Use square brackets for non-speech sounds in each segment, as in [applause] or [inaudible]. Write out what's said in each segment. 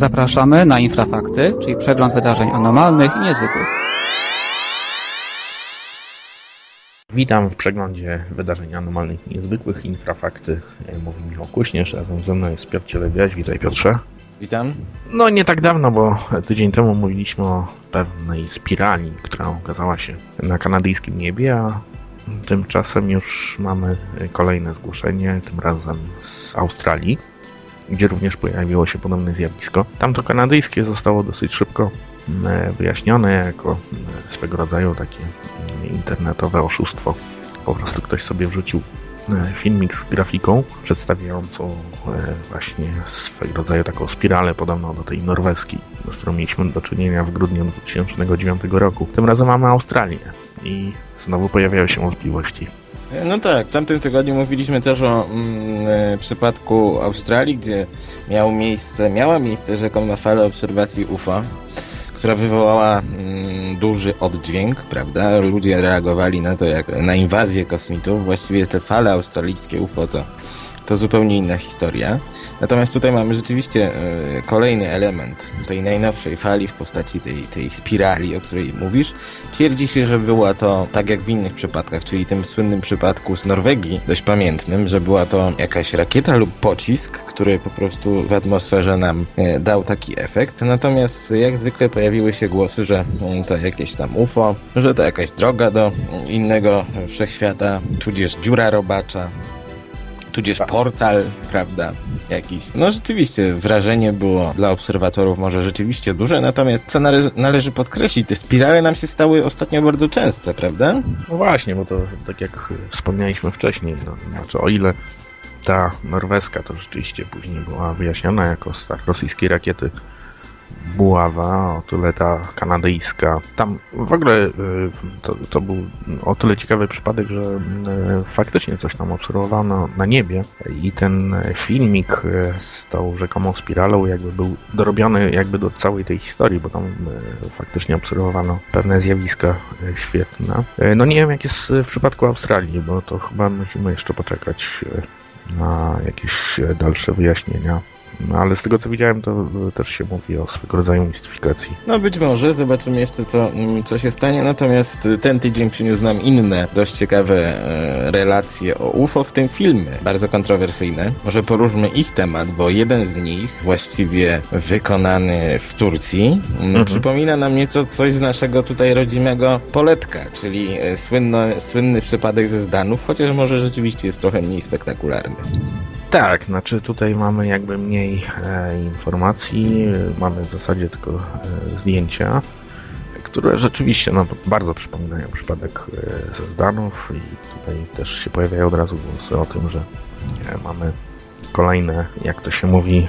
Zapraszamy na Infrafakty, czyli przegląd wydarzeń anormalnych i niezwykłych. Witam w przeglądzie wydarzeń anormalnych i niezwykłych. Infrafakty mówi Michał Kuśnierz, razem ze mną jest Piotr Cielebiaś. Witaj Piotrze. Witam. No nie tak dawno, bo tydzień temu mówiliśmy o pewnej spirali, która okazała się na kanadyjskim niebie, a tymczasem już mamy kolejne zgłoszenie, tym razem z Australii, gdzie również pojawiło się podobne zjawisko. Tamto kanadyjskie zostało dosyć szybko mm, wyjaśnione jako mm, swego rodzaju takie mm, internetowe oszustwo. Po prostu ktoś sobie wrzucił e, filmik z grafiką przedstawiającą e, właśnie swego rodzaju taką spiralę podobną do tej norweskiej, z którą mieliśmy do czynienia w grudniu 2009 roku. Tym razem mamy Australię i znowu pojawiają się wątpliwości. No tak, w tamtym tygodniu mówiliśmy też o mm, e, przypadku Australii, gdzie miał miejsce, miała miejsce rzekomna fala obserwacji UFO, która wywołała mm, duży oddźwięk, prawda? Ludzie reagowali na to jak na inwazję kosmitów. Właściwie te fale australijskie UFO to, to zupełnie inna historia. Natomiast tutaj mamy rzeczywiście e, kolejny element tej najnowszej fali w postaci tej, tej spirali, o której mówisz. Twierdzi się, że była to, tak jak w innych przypadkach, czyli tym słynnym przypadku z Norwegii, dość pamiętnym, że była to jakaś rakieta lub pocisk, który po prostu w atmosferze nam e, dał taki efekt. Natomiast jak zwykle pojawiły się głosy, że mm, to jakieś tam UFO, że to jakaś droga do innego wszechświata, tudzież dziura robacza, tudzież portal, prawda, jakiś. No rzeczywiście, wrażenie było dla obserwatorów może rzeczywiście duże, natomiast co nale należy podkreślić, te spirale nam się stały ostatnio bardzo częste, prawda? No właśnie, bo to tak jak wspomnieliśmy wcześniej, no, znaczy o ile ta norweska to rzeczywiście później była wyjaśniona jako start rosyjskiej rakiety buława, o tyle ta kanadyjska. Tam w ogóle y, to, to był o tyle ciekawy przypadek, że y, faktycznie coś tam obserwowano na niebie i ten filmik y, z tą rzekomą spiralą jakby był dorobiony jakby do całej tej historii, bo tam faktycznie obserwowano pewne zjawiska świetne. No nie wiem jak jest w przypadku Australii, bo to chyba musimy jeszcze poczekać na jakieś dalsze wyjaśnienia. No ale z tego co widziałem, to też się mówi o swego rodzaju mistyfikacji. No być może, zobaczymy jeszcze co, mm, co się stanie, natomiast ten tydzień przyniósł nam inne, dość ciekawe e, relacje o UFO, w tym filmy, bardzo kontrowersyjne. Może poróżmy ich temat, bo jeden z nich, właściwie wykonany w Turcji, mhm. przypomina nam nieco coś z naszego tutaj rodzimego Poletka, czyli e, słynno, słynny przypadek ze Zdanów, chociaż może rzeczywiście jest trochę mniej spektakularny. Tak, znaczy tutaj mamy jakby mniej e, informacji, mamy w zasadzie tylko e, zdjęcia, które rzeczywiście no, bardzo przypominają przypadek e, ze Zdanów i tutaj też się pojawiają od razu głosy o tym, że e, mamy kolejne, jak to się mówi,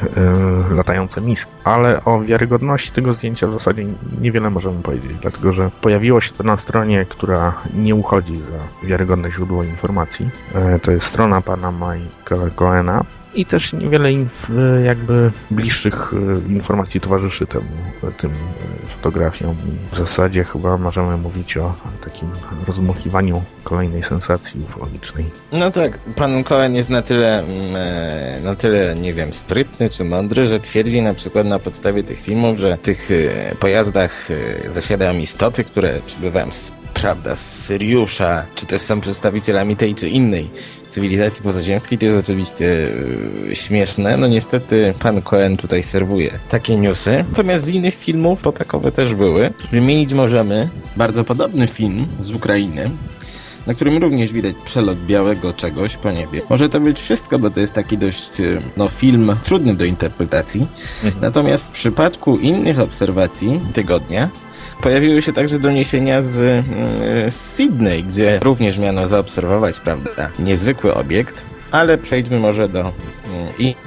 yy, latające miski. Ale o wiarygodności tego zdjęcia w zasadzie niewiele możemy powiedzieć, dlatego że pojawiło się to na stronie, która nie uchodzi za wiarygodne źródło informacji. Yy, to jest strona pana Mike'a Coena i też niewiele jakby bliższych e, informacji towarzyszy temu, tym e, fotografiom. W zasadzie chyba możemy mówić o takim rozmuchiwaniu kolejnej sensacji ufologicznej. No tak, pan Cohen jest na tyle, mm, e, na tyle, nie wiem, sprytny czy mądry, że twierdzi na przykład na podstawie tych filmów, że w tych pojazdach zasiadają istoty, które przybywają z prawda, z Syriusza, czy też są przedstawicielami tej czy innej cywilizacji pozaziemskiej, to jest oczywiście yy, śmieszne. No niestety pan Cohen tutaj serwuje takie newsy. Natomiast z innych filmów to takowe też były. Wymienić możemy bardzo podobny film z Ukrainy, na którym również widać przelot białego czegoś po niebie. Może to być wszystko, bo to jest taki dość y, no, film trudny do interpretacji. Mhm. Natomiast w przypadku innych obserwacji tygodnia Pojawiły się także doniesienia z, mm, z Sydney, gdzie również miano zaobserwować, prawda, niezwykły obiekt. Ale przejdźmy może do mm,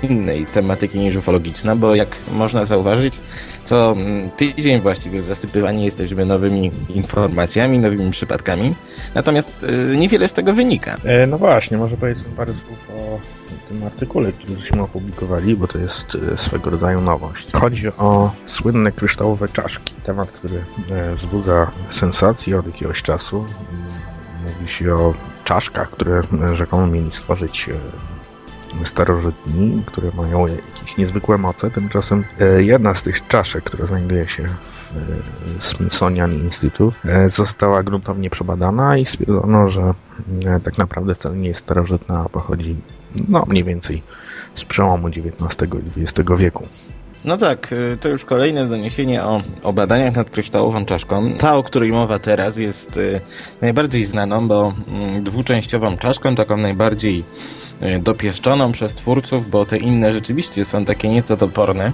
innej tematyki niż ufologiczna, bo jak można zauważyć, co mm, tydzień właściwie zasypywani jesteśmy nowymi informacjami, nowymi przypadkami. Natomiast y, niewiele z tego wynika. E, no właśnie, może powiedzmy parę słów o tym artykule, który żeśmy opublikowali, bo to jest e, swego rodzaju nowość. Chodzi o słynne kryształowe czaszki. Temat, który e, wzbudza sensację od jakiegoś czasu. Mówi się o czaszkach, które rzekomo mieli stworzyć starożytni, które mają jakieś niezwykłe moce. Tymczasem e, jedna z tych czaszek, która znajduje się w e, Smithsonian Institute, e, została gruntownie przebadana i stwierdzono, że tak naprawdę wcale nie jest starożytna, a pochodzi no, mniej więcej z przełomu XIX i XX wieku. No tak, y, to już kolejne doniesienie o, o badaniach nad kryształową czaszką. Ta, o której mowa teraz, jest y, najbardziej znaną, bo mm, dwuczęściową czaszką, taką najbardziej y, dopieszczoną przez twórców, bo te inne rzeczywiście są takie nieco toporne.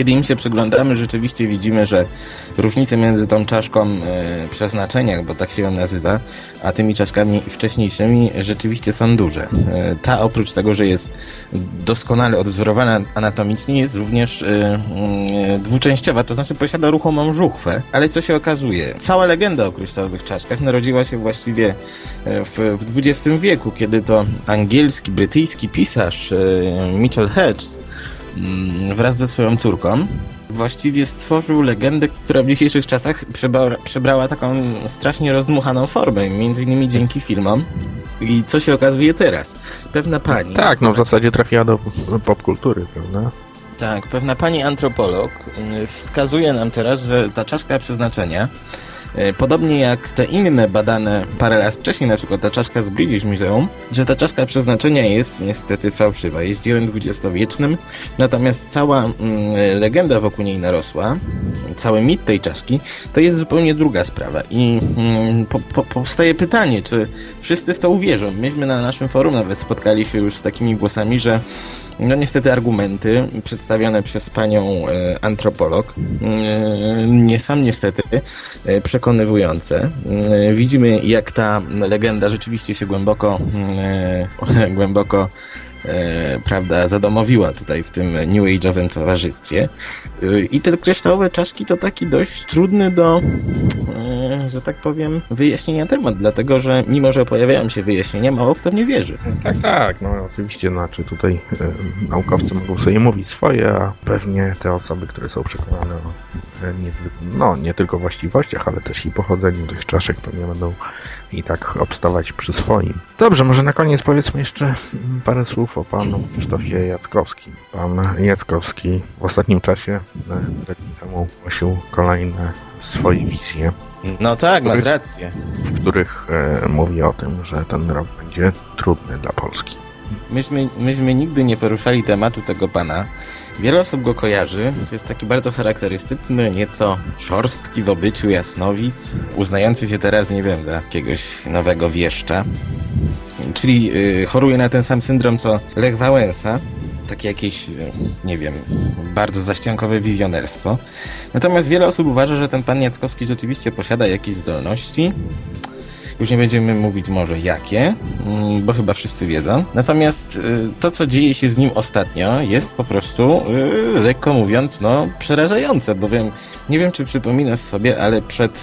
Kiedy im się przyglądamy, rzeczywiście widzimy, że różnice między tą czaszką e, przeznaczenia, bo tak się ją nazywa, a tymi czaszkami wcześniejszymi rzeczywiście są duże. E, ta oprócz tego, że jest doskonale odwzorowana anatomicznie, jest również e, mm, dwuczęściowa, to znaczy posiada ruchomą żuchwę. Ale co się okazuje? Cała legenda o kryształowych czaszkach narodziła się właściwie w, w XX wieku, kiedy to angielski, brytyjski pisarz Mitchell Hedges wraz ze swoją córką właściwie stworzył legendę, która w dzisiejszych czasach przebrała, przebrała taką strasznie rozmuchaną formę, między innymi dzięki filmom. I co się okazuje teraz? Pewna pani... Tak, no w zasadzie trafiła do popkultury, prawda? Tak, pewna pani antropolog mm, wskazuje nam teraz, że ta czaszka przeznaczenia podobnie jak te inne badane parę lat wcześniej, na przykład ta czaszka z British Museum, że ta czaszka przeznaczenia jest niestety fałszywa, jest dziełem dwudziestowiecznym, natomiast cała mm, legenda wokół niej narosła, cały mit tej czaszki, to jest zupełnie druga sprawa. I mm, po, po, powstaje pytanie, czy wszyscy w to uwierzą. Myśmy na naszym forum nawet spotkali się już z takimi głosami, że no niestety argumenty przedstawione przez panią e, antropolog e, nie są niestety e, przekonywujące. Widzimy jak ta legenda rzeczywiście się głęboko [laughs] głęboko e, prawda, zadomowiła tutaj w tym New Age'owym towarzystwie. E, I te kryształowe czaszki to taki dość trudny do, że tak powiem, wyjaśnienia temat, dlatego że mimo, że pojawiają się wyjaśnienia, mało kto nie wierzy. Tak, tak, no oczywiście, znaczy tutaj e, naukowcy mogą sobie mówić swoje, a pewnie te osoby, które są przekonane o e, niezwykłym, no nie tylko właściwościach, ale też i pochodzeniu tych czaszek, to nie będą i tak obstawać przy swoim. Dobrze, może na koniec powiedzmy jeszcze parę słów o panu Krzysztofie Jackowskim. Pan Jackowski w ostatnim czasie, parę dni temu, głosił kolejne swoje wizje. No tak, masz rację. W których e, mówi o tym, że ten rok będzie trudny dla Polski. Myśmy, myśmy nigdy nie poruszali tematu tego pana. Wiele osób go kojarzy. To jest taki bardzo charakterystyczny, nieco szorstki w obyciu jasnowic, uznający się teraz, nie wiem, za jakiegoś nowego wieszcza. Czyli yy, choruje na ten sam syndrom co Lech Wałęsa. Takie jakieś, y, nie wiem, bardzo zaściankowe wizjonerstwo. Natomiast wiele osób uważa, że ten pan Jackowski rzeczywiście posiada jakieś zdolności, już nie będziemy mówić może jakie, mm, bo chyba wszyscy wiedzą. Natomiast y, to, co dzieje się z nim ostatnio, jest po prostu, y, lekko mówiąc, no, przerażające, bowiem nie wiem, czy przypominasz sobie, ale przed,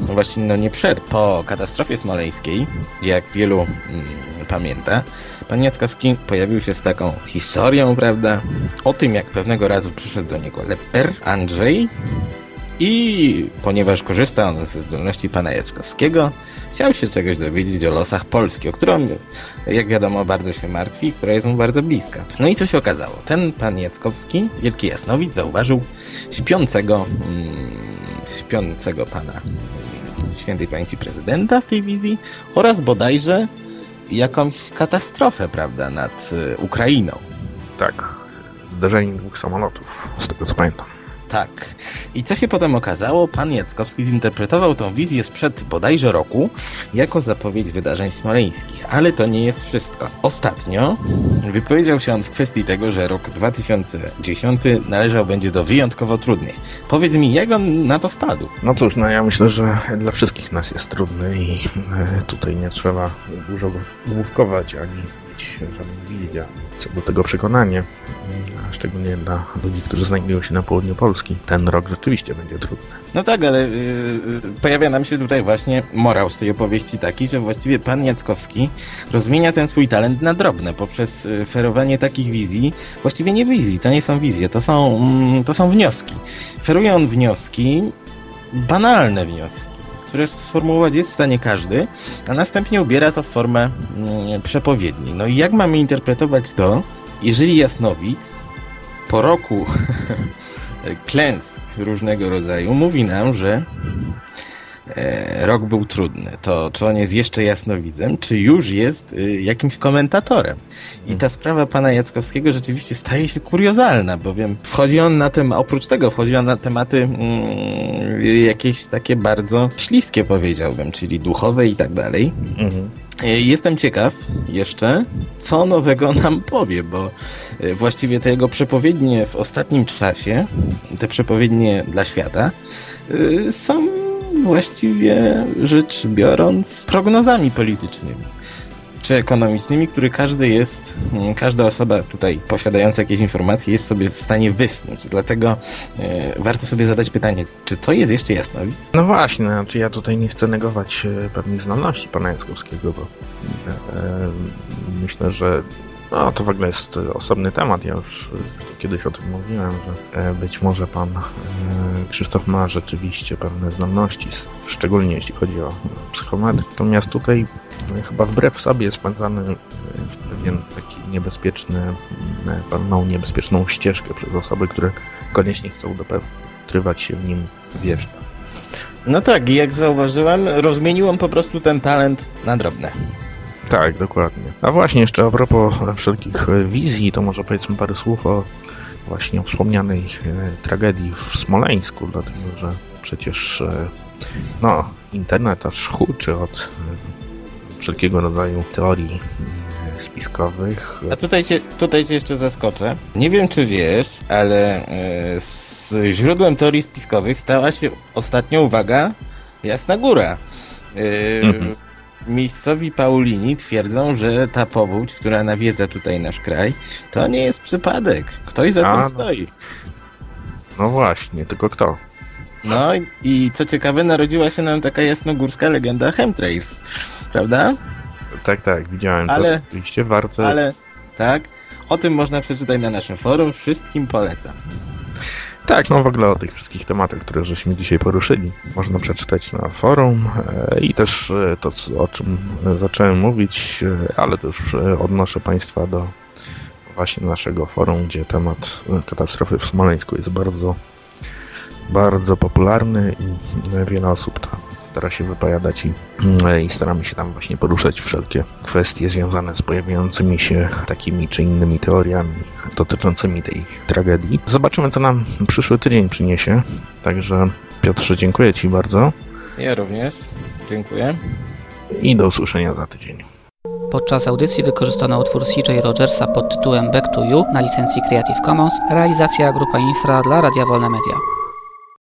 właśnie, no nie przed, po katastrofie smoleńskiej, jak wielu mm, pamięta, pan Jackowski pojawił się z taką historią, prawda, o tym, jak pewnego razu przyszedł do niego leper Andrzej i ponieważ korzysta on ze zdolności pana Jackowskiego, chciał się czegoś dowiedzieć o losach Polski, o którą, jak wiadomo, bardzo się martwi, która jest mu bardzo bliska. No i co się okazało? Ten pan Jackowski, wielki jasnowic, zauważył śpiącego, mm, śpiącego pana świętej pamięci prezydenta w tej wizji oraz bodajże jakąś katastrofę, prawda, nad y, Ukrainą. Tak, zderzenie dwóch samolotów, z tego co pamiętam. Tak. I co się potem okazało? Pan Jackowski zinterpretował tą wizję sprzed bodajże roku jako zapowiedź wydarzeń smoleńskich. Ale to nie jest wszystko. Ostatnio wypowiedział się on w kwestii tego, że rok 2010 należał będzie do wyjątkowo trudnych. Powiedz mi, jak on na to wpadł? No cóż, no ja myślę, że dla wszystkich nas jest trudny i e, tutaj nie trzeba dużo główkować ani mieć żadnych wizji co do tego przekonanie szczególnie dla ludzi, którzy znajdują się na południu Polski. Ten rok rzeczywiście będzie trudny. No tak, ale yy, pojawia nam się tutaj właśnie morał z tej opowieści taki, że właściwie pan Jackowski rozmienia ten swój talent na drobne poprzez y, ferowanie takich wizji. Właściwie nie wizji, to nie są wizje, to są, mm, to są wnioski. Feruje on wnioski, banalne wnioski które sformułować jest w stanie każdy, a następnie ubiera to w formę mm, przepowiedni. No i jak mamy interpretować to, jeżeli jasnowic po roku [laughs] klęsk różnego rodzaju mówi nam, że rok był trudny, to czy on jest jeszcze jasnowidzem, czy już jest y, jakimś komentatorem. I ta sprawa pana Jackowskiego rzeczywiście staje się kuriozalna, bowiem wchodzi on na tym, oprócz tego wchodzi on na tematy mm, jakieś takie bardzo śliskie powiedziałbym, czyli duchowe i tak dalej. Mhm. E, Jestem ciekaw jeszcze, co nowego nam powie, bo e, właściwie te jego przepowiednie w ostatnim czasie, te przepowiednie dla świata, e, są właściwie rzecz biorąc prognozami politycznymi czy ekonomicznymi, które każdy jest, mm, każda osoba tutaj posiadająca jakieś informacje jest sobie w stanie wysnuć. Dlatego e, warto sobie zadać pytanie, czy to jest jeszcze jasnowic? No właśnie, znaczy ja tutaj nie chcę negować e, pewnych zdolności pana Jackowskiego, bo e, myślę, że no, to w ogóle jest e, osobny temat. Ja już e, kiedyś o tym mówiłem, że e, być może pan Krzysztof ma rzeczywiście pewne zdolności, szczególnie jeśli chodzi o psychometry. Natomiast tutaj chyba wbrew sobie spędzany e, w pewien taki niebezpieczny, pewną niebezpieczną ścieżkę przez osoby, które koniecznie chcą dopatrywać się w nim wiecznie. No tak, jak zauważyłem, rozmienił on po prostu ten talent na drobne. Tak, dokładnie. A właśnie jeszcze a propos wszelkich e, wizji, to może powiedzmy parę słów o właśnie o wspomnianej e, tragedii w Smoleńsku, dlatego że przecież e, no, internet aż huczy od wszelkiego rodzaju teorii spiskowych. A tutaj cię, tutaj cię jeszcze zaskoczę. Nie wiem, czy wiesz, ale z źródłem teorii spiskowych stała się ostatnio, uwaga, Jasna Góra. E, Mhm. Miejscowi Paulini twierdzą, że ta powódź, która nawiedza tutaj nasz kraj, to nie jest przypadek. Ktoś za A, tym no. stoi. No właśnie, tylko kto? No i, co ciekawe, narodziła się nam taka jasnogórska legenda chemtrails. Prawda? Tak, tak, widziałem Ale- to. Oczywiście warte. Ale tak, o tym można przeczytać na naszym forum. Wszystkim polecam. Tak, no w ogóle o tych wszystkich tematach, które żeśmy dzisiaj poruszyli, można przeczytać na forum e, i też e, to, o czym zacząłem mówić, e, ale to już odnoszę Państwa do właśnie naszego forum, gdzie temat katastrofy w Smoleńsku jest bardzo, bardzo popularny i wiele osób tam stara się wypowiadać i, e, i staramy się tam właśnie poruszać wszelkie kwestie związane z pojawiającymi się takimi czy innymi teoriami dotyczącymi tej tragedii. Zobaczymy, co nam przyszły tydzień przyniesie. Także Piotrze, dziękuję Ci bardzo Ja również. Dziękuję. i do usłyszenia za tydzień. Podczas audycji wykorzystano utwór CJ Rogersa pod tytułem Back to You na licencji Creative Commons, realizacja Grupa Infra dla Radia Wolne Media.